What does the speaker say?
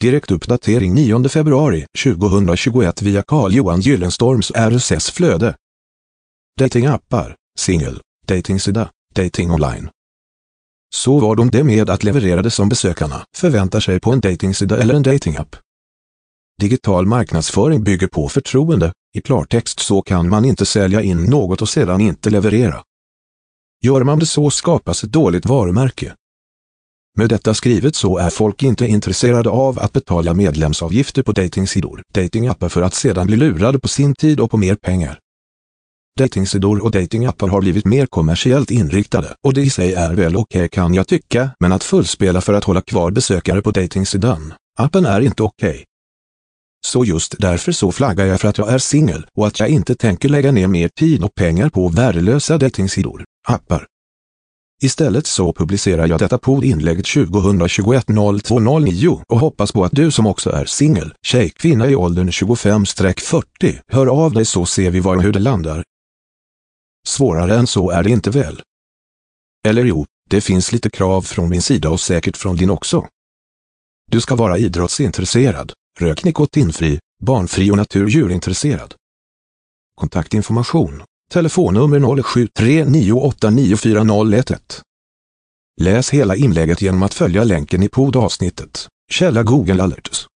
Direktuppdatering 9 februari 2021 via Carl-Johan Gyllenstorms RSS-flöde. Datingappar, singel, datingsida, dating online. Så var de det med att leverera det som besökarna förväntar sig på en datingsida eller en datingapp. Digital marknadsföring bygger på förtroende, i klartext så kan man inte sälja in något och sedan inte leverera. Gör man det så skapas ett dåligt varumärke. Med detta skrivet så är folk inte intresserade av att betala medlemsavgifter på datingsidor, datingappar för att sedan bli lurade på sin tid och på mer pengar. Datingsidor och datingappar har blivit mer kommersiellt inriktade och det i sig är väl okej okay kan jag tycka, men att fullspela för att hålla kvar besökare på datingsidan, appen är inte okej. Okay. Så just därför så flaggar jag för att jag är singel och att jag inte tänker lägga ner mer tid och pengar på värdelösa datingsidor, appar. Istället så publicerar jag detta poddinlägg 2021 0209 och hoppas på att du som också är singel, tjej, kvinna i åldern 25-40, hör av dig så ser vi var och hur det landar. Svårare än så är det inte väl? Eller jo, det finns lite krav från min sida och säkert från din också. Du ska vara idrottsintresserad, rök nikotinfri, barnfri och naturdjurintresserad. Kontaktinformation Telefonnummer 0739894011. Läs hela inlägget genom att följa länken i poddavsnittet. Källa Google Alerts.